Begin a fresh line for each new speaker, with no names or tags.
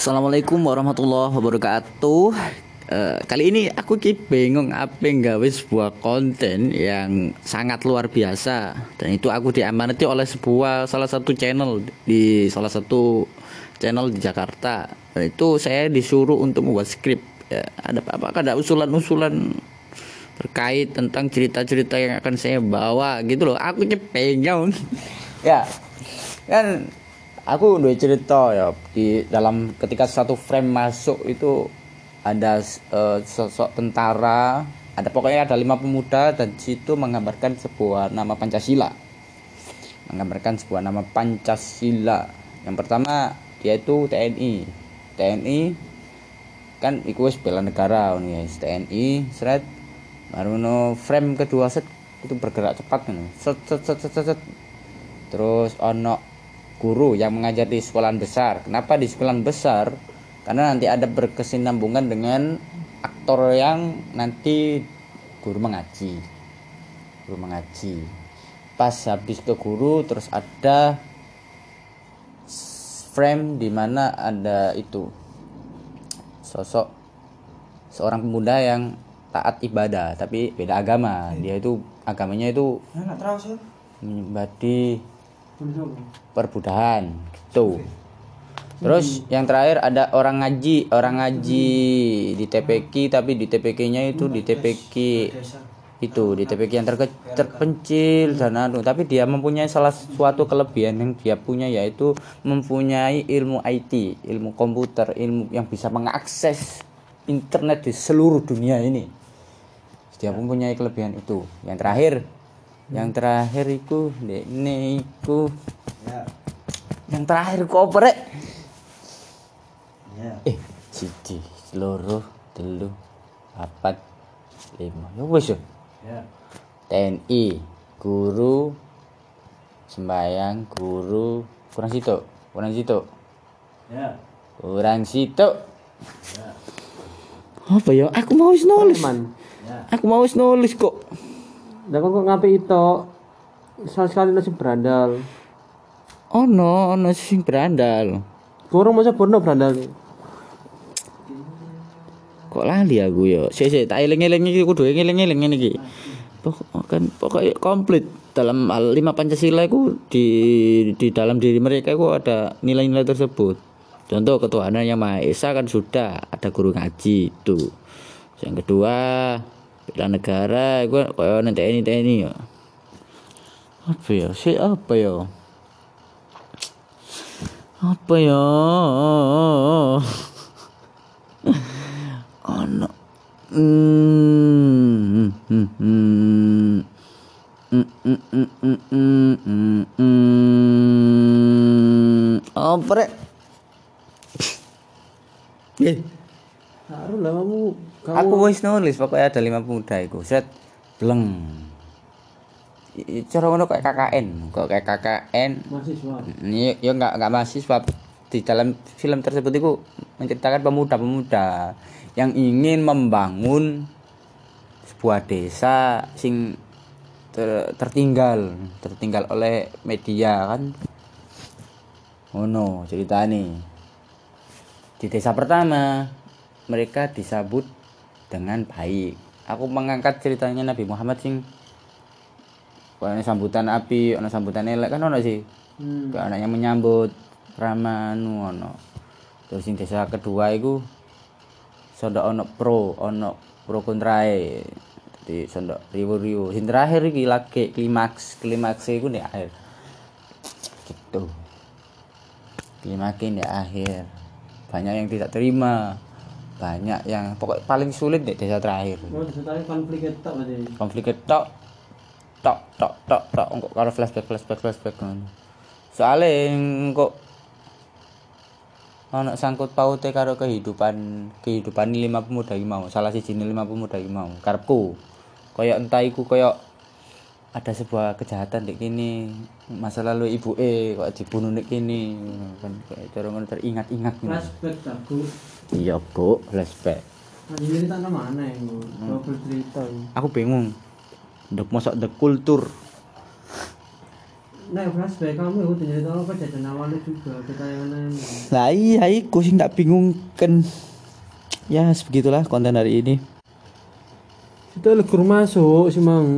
Assalamualaikum warahmatullahi wabarakatuh. Eh, kali ini aku ki bingung apa nggawe sebuah konten yang sangat luar biasa dan itu aku diamanati oleh sebuah salah satu channel di salah satu channel di Jakarta. Dan itu saya disuruh untuk membuat skrip. Ya, ada apa-apa ada usulan-usulan terkait tentang cerita-cerita yang akan saya bawa gitu loh. Aku ki pengen. ya. Kan aku udah cerita ya di dalam ketika satu frame masuk itu ada uh, sosok tentara ada pokoknya ada lima pemuda dan situ menggambarkan sebuah nama Pancasila. Menggambarkan sebuah nama Pancasila. Yang pertama dia itu TNI TNI kan itu bela negara nih TNI seret. Baru no frame kedua set itu bergerak cepat kan set set set set, set. terus ono guru yang mengajar di sekolah besar. Kenapa di sekolah besar? Karena nanti ada berkesinambungan dengan aktor yang nanti guru mengaji. Guru mengaji. Pas habis ke guru terus ada frame di mana ada itu sosok seorang pemuda yang taat ibadah tapi beda agama. Dia itu agamanya itu menyembah perbudahan gitu. Terus yang terakhir ada orang ngaji, orang ngaji di TPK tapi di TPK-nya itu di TPK itu di TPK yang terke, terpencil dan anu. Tapi dia mempunyai salah suatu kelebihan yang dia punya yaitu mempunyai ilmu IT, ilmu komputer, ilmu yang bisa mengakses internet di seluruh dunia ini. Dia mempunyai kelebihan itu. Yang terakhir, yang terakhir itu ini itu ya. yang terakhir koper ya. eh siji loro telu papat lima. Ya wis ya. TNI guru sembayang guru. Kurang situ kurang situ ya. Kurang situ ya. apa ya? Aku mau nulis. Man ya. aku mau nulis kok
Lah kok ngapi itu sekali nasi berandal.
Oh no, ono sing berandal.
Kurang masa porno berandal.
Kok lali aku ya? Sik sik tak eling-eling iki kudu eling-eling ngene iki. Pokok kan pokoknya komplit dalam hal lima Pancasila itu di di dalam diri mereka itu ada nilai-nilai tersebut. Contoh ketuhanan yang Maha Esa kan sudah ada guru ngaji itu. Yang kedua bela negara gue koyo nanti ini TNI ya apa ya? Si apa ya? Apa ya? Ono. Hmm. Hmm hmm apa rek?
Eh, Haru lah kamu
kamu... Aku wis nulis pokoknya ada lima pemuda itu. Set bleng. Cara ngono kayak KKN, kok kayak KKN.
Mahasiswa.
Iya, ya enggak enggak mahasiswa. Di dalam film tersebut itu menceritakan pemuda-pemuda yang ingin membangun sebuah desa sing ter, tertinggal, tertinggal oleh media kan. Oh no, cerita nih. Di desa pertama mereka disambut dengan baik. Aku mengangkat ceritanya Nabi Muhammad sing ono sambutan api, ono sambutan elek kan ono sih. Hmm. anaknya menyambut ramah ono. Terus sing desa kedua itu sondok ono pro, ono pro kontrae. Jadi sondok riwu-riwu. Sing terakhir iki lagi klimaks, klimaks iku nek akhir. Gitu. Klimaks di akhir. Banyak yang tidak terima banyak yang pokok paling sulit di desa terakhir.
Oh, desa terakhir konflik tok berarti.
Konflik tok tok tok tok tok engko karo flashback flashback flashback ngono. Soale engko ana sangkut paute karo kehidupan kehidupan lima pemuda iki mau. Salah siji lima pemuda iki mau. Karepku kaya entah iku kaya ada sebuah kejahatan di kini. Masa lalu ibu e kok dibunuh di kini. Kan cara ngono teringat-ingat
flashback aku
iya bu flashback.
Ini cerita mana ya double cerita
aku bingung. Dek mosok dek kultur.
Nah, flashback kamu itu cerita apa? Jajan awalnya juga ketayangan
Lah iya iku sing tak bingung kan. Ya begitulah konten hari ini.
Itu legur masuk sih mang.